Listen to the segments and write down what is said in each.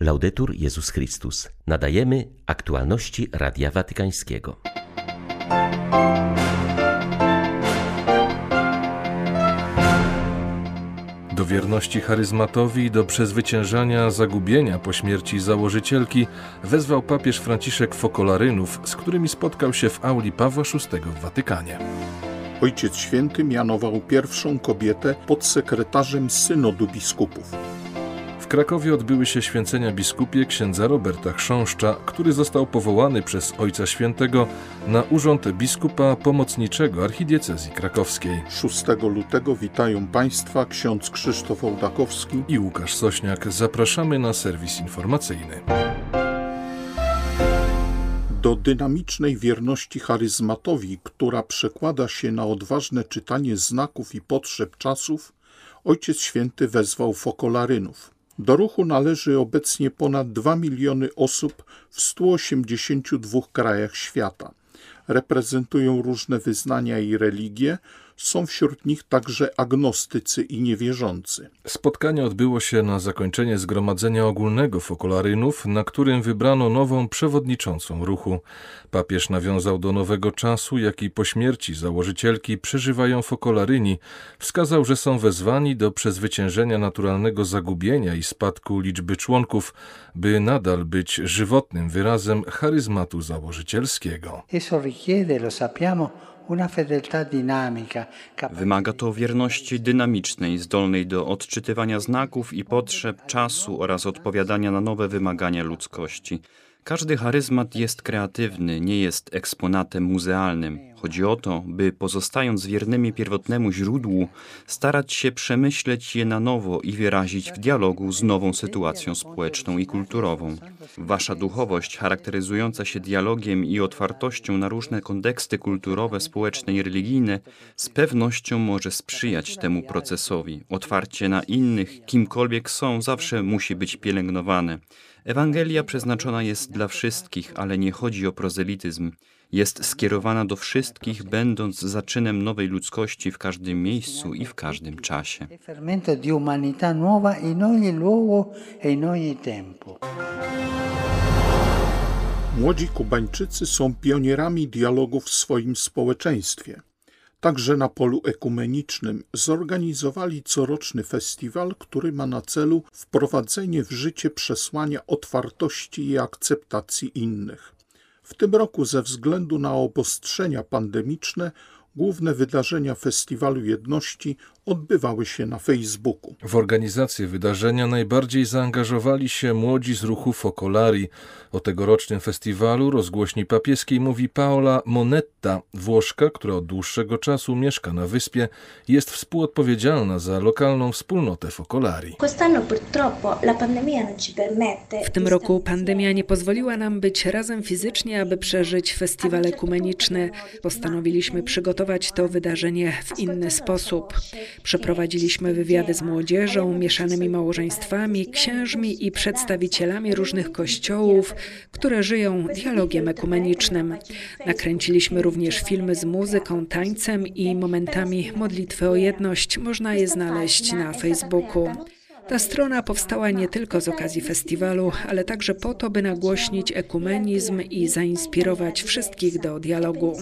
Laudetur Jezus Chrystus. Nadajemy aktualności Radia Watykańskiego. Do wierności charyzmatowi i do przezwyciężania zagubienia po śmierci założycielki wezwał papież Franciszek Fokolarynów, z którymi spotkał się w auli Pawła VI w Watykanie. Ojciec Święty mianował pierwszą kobietę podsekretarzem synodu biskupów. W Krakowie odbyły się święcenia biskupie księdza Roberta Chrząszcza, który został powołany przez Ojca Świętego na urząd biskupa pomocniczego archidiecezji krakowskiej. 6 lutego witają Państwa ksiądz Krzysztof Ołdakowski i Łukasz Sośniak. Zapraszamy na serwis informacyjny. Do dynamicznej wierności charyzmatowi, która przekłada się na odważne czytanie znaków i potrzeb czasów, Ojciec Święty wezwał fokolarynów. Do ruchu należy obecnie ponad 2 miliony osób w 182 krajach świata. Reprezentują różne wyznania i religie, są wśród nich także agnostycy i niewierzący. Spotkanie odbyło się na zakończenie Zgromadzenia Ogólnego Fokolarynów, na którym wybrano nową przewodniczącą ruchu. Papież nawiązał do nowego czasu, jaki po śmierci założycielki przeżywają fokolaryni. Wskazał, że są wezwani do przezwyciężenia naturalnego zagubienia i spadku liczby członków, by nadal być żywotnym wyrazem charyzmatu założycielskiego. Eso richiede, lo sappiamo, Wymaga to wierności dynamicznej, zdolnej do odczytywania znaków i potrzeb czasu oraz odpowiadania na nowe wymagania ludzkości. Każdy charyzmat jest kreatywny, nie jest eksponatem muzealnym. Chodzi o to, by pozostając wiernymi pierwotnemu źródłu, starać się przemyśleć je na nowo i wyrazić w dialogu z nową sytuacją społeczną i kulturową. Wasza duchowość, charakteryzująca się dialogiem i otwartością na różne konteksty kulturowe, społeczne i religijne, z pewnością może sprzyjać temu procesowi. Otwarcie na innych, kimkolwiek są, zawsze musi być pielęgnowane. Ewangelia przeznaczona jest dla wszystkich, ale nie chodzi o prozelityzm. Jest skierowana do wszystkich, będąc zaczynem nowej ludzkości w każdym miejscu i w każdym czasie. Młodzi Kubańczycy są pionierami dialogu w swoim społeczeństwie. Także na polu ekumenicznym zorganizowali coroczny festiwal, który ma na celu wprowadzenie w życie przesłania otwartości i akceptacji innych. W tym roku ze względu na obostrzenia pandemiczne główne wydarzenia Festiwalu Jedności odbywały się na Facebooku. W organizację wydarzenia najbardziej zaangażowali się młodzi z ruchu Focolari. O tegorocznym festiwalu rozgłośni papieskiej mówi Paola Monetta, Włoszka, która od dłuższego czasu mieszka na wyspie i jest współodpowiedzialna za lokalną wspólnotę Focolari. W tym roku pandemia nie pozwoliła nam być razem fizycznie, aby przeżyć festiwal ekumeniczny. Postanowiliśmy przygotować to wydarzenie w inny sposób. Przeprowadziliśmy wywiady z młodzieżą, mieszanymi małżeństwami, księżmi i przedstawicielami różnych kościołów, które żyją dialogiem ekumenicznym. Nakręciliśmy również filmy z muzyką, tańcem i momentami modlitwy o jedność. Można je znaleźć na Facebooku. Ta strona powstała nie tylko z okazji festiwalu, ale także po to, by nagłośnić ekumenizm i zainspirować wszystkich do dialogu.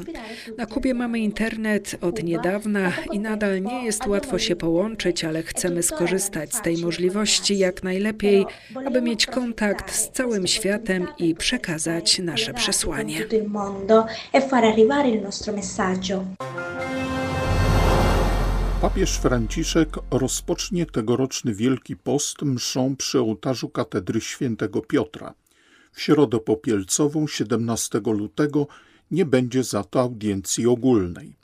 Na Kubie mamy internet od niedawna i nadal nie jest łatwo się połączyć, ale chcemy skorzystać z tej możliwości jak najlepiej, aby mieć kontakt z całym światem i przekazać nasze przesłanie. Papież Franciszek rozpocznie tegoroczny Wielki Post mszą przy ołtarzu katedry świętego Piotra. W środę popielcową 17 lutego nie będzie za to audiencji ogólnej.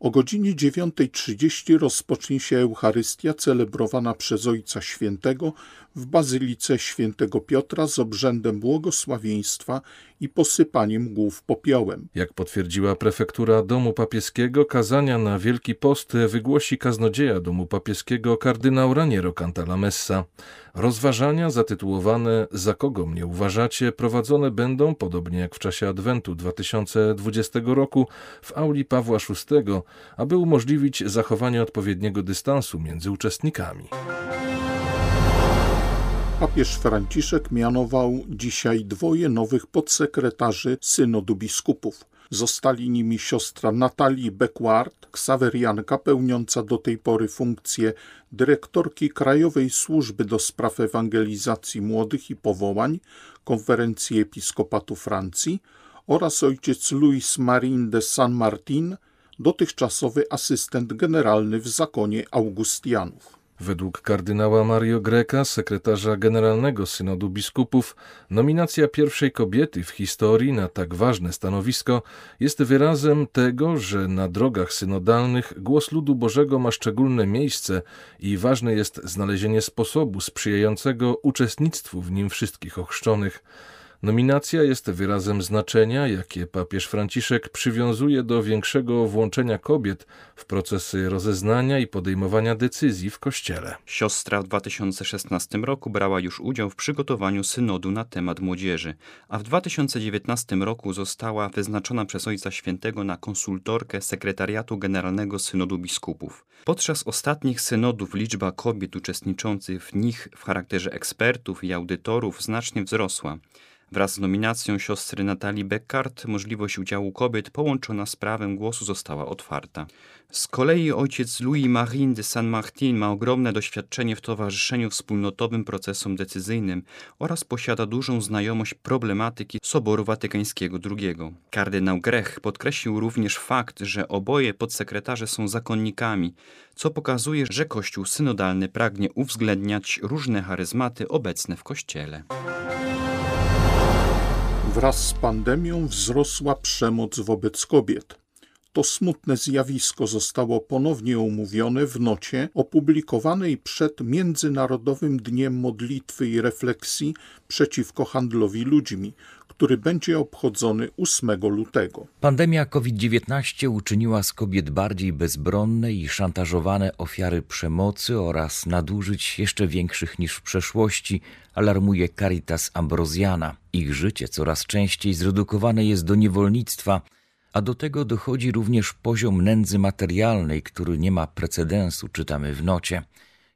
O godzinie 9.30 rozpocznie się Eucharystia celebrowana przez Ojca Świętego w Bazylice Świętego Piotra z obrzędem błogosławieństwa i posypaniem głów popiołem. Jak potwierdziła prefektura Domu Papieskiego, kazania na Wielki Post wygłosi kaznodzieja Domu Papieskiego kardynał Raniero Cantalamessa. Rozważania zatytułowane Za kogo mnie uważacie prowadzone będą, podobnie jak w czasie Adwentu 2020 roku, w auli Pawła VI, aby umożliwić zachowanie odpowiedniego dystansu między uczestnikami. Papież Franciszek mianował dzisiaj dwoje nowych podsekretarzy synodu biskupów. Zostali nimi siostra Natalii Beckward, ksawerianka pełniąca do tej pory funkcję dyrektorki Krajowej Służby do Spraw Ewangelizacji Młodych i Powołań Konferencji Episkopatu Francji oraz ojciec Luis Marin de San Martin, dotychczasowy asystent generalny w zakonie Augustianów. Według kardynała Mario Greca, sekretarza generalnego Synodu Biskupów, nominacja pierwszej kobiety w historii na tak ważne stanowisko jest wyrazem tego, że na drogach synodalnych głos ludu Bożego ma szczególne miejsce i ważne jest znalezienie sposobu sprzyjającego uczestnictwu w nim wszystkich ochrzczonych. Nominacja jest wyrazem znaczenia, jakie papież Franciszek przywiązuje do większego włączenia kobiet w procesy rozeznania i podejmowania decyzji w Kościele. Siostra w 2016 roku brała już udział w przygotowaniu synodu na temat młodzieży, a w 2019 roku została wyznaczona przez Ojca Świętego na konsultorkę Sekretariatu Generalnego Synodu Biskupów. Podczas ostatnich synodów liczba kobiet uczestniczących w nich w charakterze ekspertów i audytorów znacznie wzrosła. Wraz z nominacją siostry Natalii Beckart możliwość udziału kobiet połączona z prawem głosu została otwarta. Z kolei ojciec Louis Marin de Saint-Martin ma ogromne doświadczenie w towarzyszeniu wspólnotowym procesom decyzyjnym oraz posiada dużą znajomość problematyki Soboru Watykańskiego II. Kardynał Grech podkreślił również fakt, że oboje podsekretarze są zakonnikami, co pokazuje, że Kościół synodalny pragnie uwzględniać różne charyzmaty obecne w Kościele. Wraz z pandemią wzrosła przemoc wobec kobiet. To smutne zjawisko zostało ponownie omówione w nocie opublikowanej przed Międzynarodowym Dniem Modlitwy i Refleksji przeciwko handlowi ludźmi, który będzie obchodzony 8 lutego. Pandemia COVID-19 uczyniła z kobiet bardziej bezbronne i szantażowane ofiary przemocy oraz nadużyć jeszcze większych niż w przeszłości, alarmuje Caritas Ambrosiana. Ich życie coraz częściej zredukowane jest do niewolnictwa, a do tego dochodzi również poziom nędzy materialnej, który nie ma precedensu, czytamy w nocie.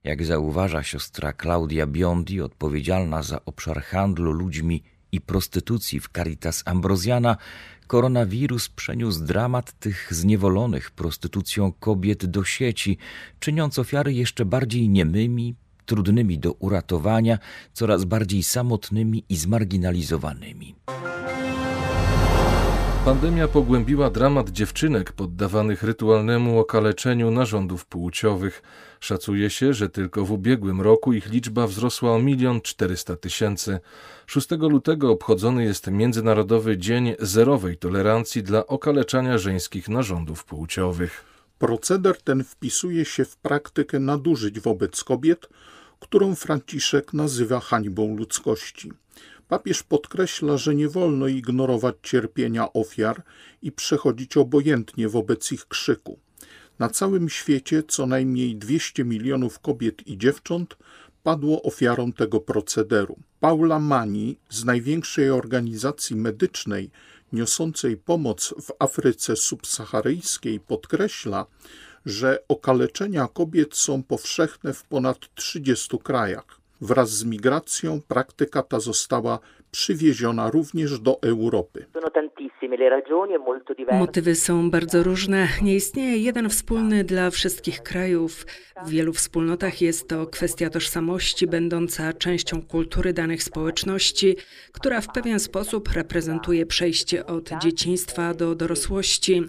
Jak zauważa siostra Claudia Biondi, odpowiedzialna za obszar handlu ludźmi i prostytucji w Caritas Ambrosiana, koronawirus przeniósł dramat tych zniewolonych prostytucją kobiet do sieci, czyniąc ofiary jeszcze bardziej niemymi, trudnymi do uratowania, coraz bardziej samotnymi i zmarginalizowanymi. Pandemia pogłębiła dramat dziewczynek poddawanych rytualnemu okaleczeniu narządów płciowych. Szacuje się, że tylko w ubiegłym roku ich liczba wzrosła o milion czterysta tysięcy. 6 lutego obchodzony jest Międzynarodowy Dzień Zerowej Tolerancji dla okaleczania żeńskich narządów płciowych. Proceder ten wpisuje się w praktykę nadużyć wobec kobiet, którą Franciszek nazywa hańbą ludzkości. Papież podkreśla, że nie wolno ignorować cierpienia ofiar i przechodzić obojętnie wobec ich krzyku. Na całym świecie co najmniej 200 milionów kobiet i dziewcząt padło ofiarą tego procederu. Paula Mani z największej organizacji medycznej niosącej pomoc w Afryce subsaharyjskiej podkreśla, że okaleczenia kobiet są powszechne w ponad 30 krajach. Wraz z migracją praktyka ta została przywieziona również do Europy. Motywy są bardzo różne. Nie istnieje jeden wspólny dla wszystkich krajów. W wielu wspólnotach jest to kwestia tożsamości, będąca częścią kultury danych społeczności, która w pewien sposób reprezentuje przejście od dzieciństwa do dorosłości.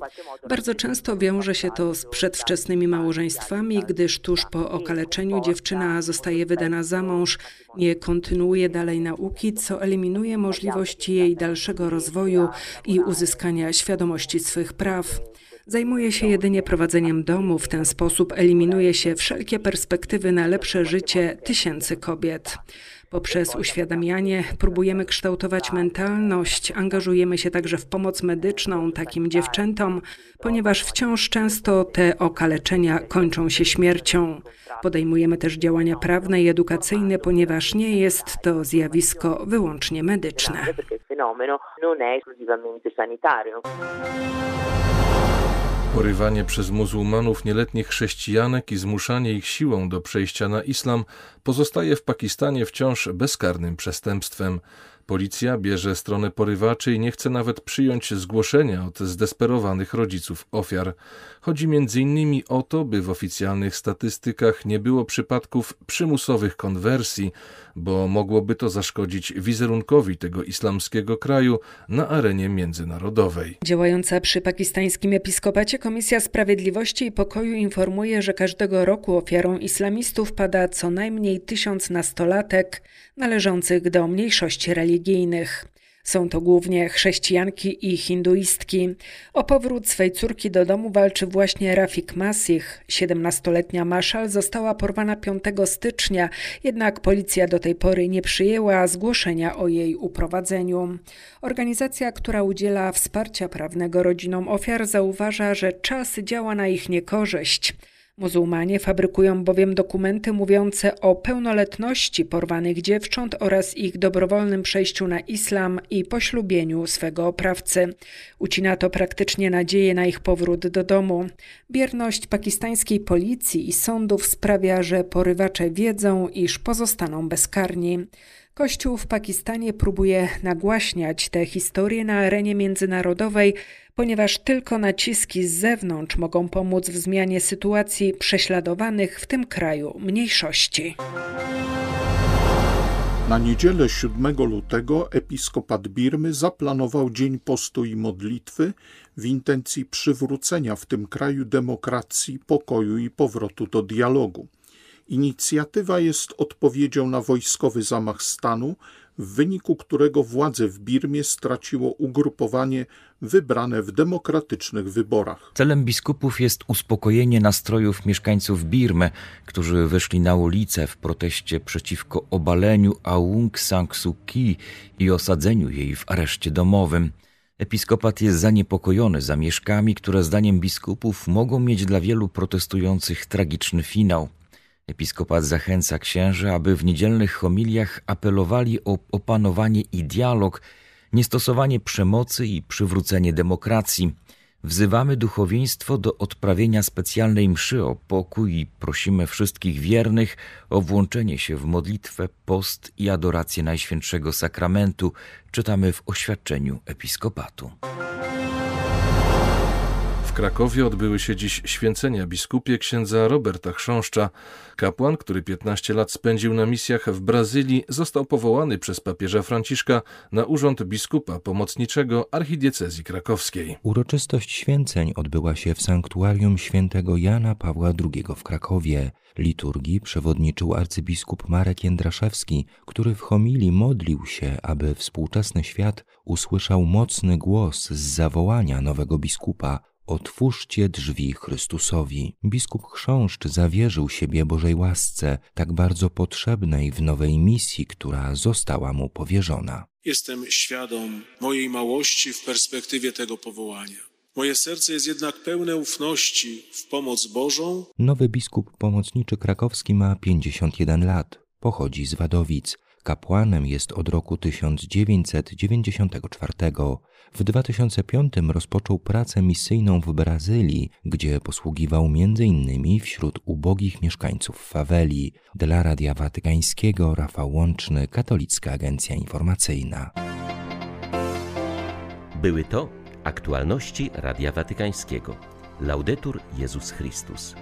Bardzo często wiąże się to z przedwczesnymi małżeństwami, gdyż tuż po okaleczeniu dziewczyna zostaje wydana za mąż, nie kontynuuje dalej nauki, co eliminuje możliwość jej dalszego rozwoju i uzyskania świadomości swych praw. Zajmuje się jedynie prowadzeniem domu, w ten sposób eliminuje się wszelkie perspektywy na lepsze życie tysięcy kobiet. Poprzez uświadamianie próbujemy kształtować mentalność, angażujemy się także w pomoc medyczną takim dziewczętom, ponieważ wciąż często te okaleczenia kończą się śmiercią. Podejmujemy też działania prawne i edukacyjne, ponieważ nie jest to zjawisko wyłącznie medyczne. Porywanie przez muzułmanów nieletnich chrześcijanek i zmuszanie ich siłą do przejścia na islam pozostaje w Pakistanie wciąż bezkarnym przestępstwem. Policja bierze stronę porywaczy i nie chce nawet przyjąć zgłoszenia od zdesperowanych rodziców ofiar. Chodzi m.in. o to, by w oficjalnych statystykach nie było przypadków przymusowych konwersji, bo mogłoby to zaszkodzić wizerunkowi tego islamskiego kraju na arenie międzynarodowej. Działająca przy pakistańskim episkopacie Komisja Sprawiedliwości i Pokoju informuje, że każdego roku ofiarą islamistów pada co najmniej tysiąc nastolatek należących do mniejszości religijnych. Są to głównie chrześcijanki i hinduistki. O powrót swej córki do domu walczy właśnie Rafik Masih. 17-letnia Maszal została porwana 5 stycznia, jednak policja do tej pory nie przyjęła zgłoszenia o jej uprowadzeniu. Organizacja, która udziela wsparcia prawnego rodzinom ofiar, zauważa, że czas działa na ich niekorzyść. Muzułmanie fabrykują bowiem dokumenty mówiące o pełnoletności porwanych dziewcząt oraz ich dobrowolnym przejściu na islam i poślubieniu swego oprawcy. Ucina to praktycznie nadzieję na ich powrót do domu. Bierność pakistańskiej policji i sądów sprawia, że porywacze wiedzą, iż pozostaną bezkarni. Kościół w Pakistanie próbuje nagłaśniać te historie na arenie międzynarodowej, ponieważ tylko naciski z zewnątrz mogą pomóc w zmianie sytuacji prześladowanych w tym kraju mniejszości. Na niedzielę 7 lutego episkopat Birmy zaplanował Dzień Postu i Modlitwy w intencji przywrócenia w tym kraju demokracji, pokoju i powrotu do dialogu. Inicjatywa jest odpowiedzią na wojskowy zamach stanu, w wyniku którego władze w Birmie straciło ugrupowanie wybrane w demokratycznych wyborach. Celem biskupów jest uspokojenie nastrojów mieszkańców Birmy, którzy wyszli na ulicę w proteście przeciwko obaleniu Aung San Suu Kyi i osadzeniu jej w areszcie domowym. Episkopat jest zaniepokojony zamieszkami, które zdaniem biskupów mogą mieć dla wielu protestujących tragiczny finał. Episkopat zachęca księży, aby w niedzielnych homiliach apelowali o opanowanie i dialog, niestosowanie przemocy i przywrócenie demokracji. Wzywamy duchowieństwo do odprawienia specjalnej mszy o pokój i prosimy wszystkich wiernych o włączenie się w modlitwę, post i adorację Najświętszego Sakramentu, czytamy w oświadczeniu episkopatu. Krakowie odbyły się dziś święcenia biskupie księdza Roberta Chrząszcza. Kapłan, który 15 lat spędził na misjach w Brazylii, został powołany przez papieża Franciszka na urząd biskupa pomocniczego archidiecezji krakowskiej. Uroczystość święceń odbyła się w sanktuarium świętego Jana Pawła II w Krakowie. Liturgii przewodniczył arcybiskup Marek Jędraszewski, który w homilii modlił się, aby współczesny świat usłyszał mocny głos z zawołania nowego biskupa Otwórzcie drzwi Chrystusowi. Biskup Chrząszcz zawierzył siebie Bożej łasce, tak bardzo potrzebnej w nowej misji, która została mu powierzona. Jestem świadom mojej małości w perspektywie tego powołania. Moje serce jest jednak pełne ufności w pomoc Bożą. Nowy biskup pomocniczy krakowski ma 51 lat. Pochodzi z Wadowic. Kapłanem jest od roku 1994. W 2005 rozpoczął pracę misyjną w Brazylii, gdzie posługiwał m.in. wśród ubogich mieszkańców faweli. Dla Radia Watykańskiego Rafał Łączny, Katolicka Agencja Informacyjna. Były to aktualności Radia Watykańskiego. Laudetur Jezus Chrystus.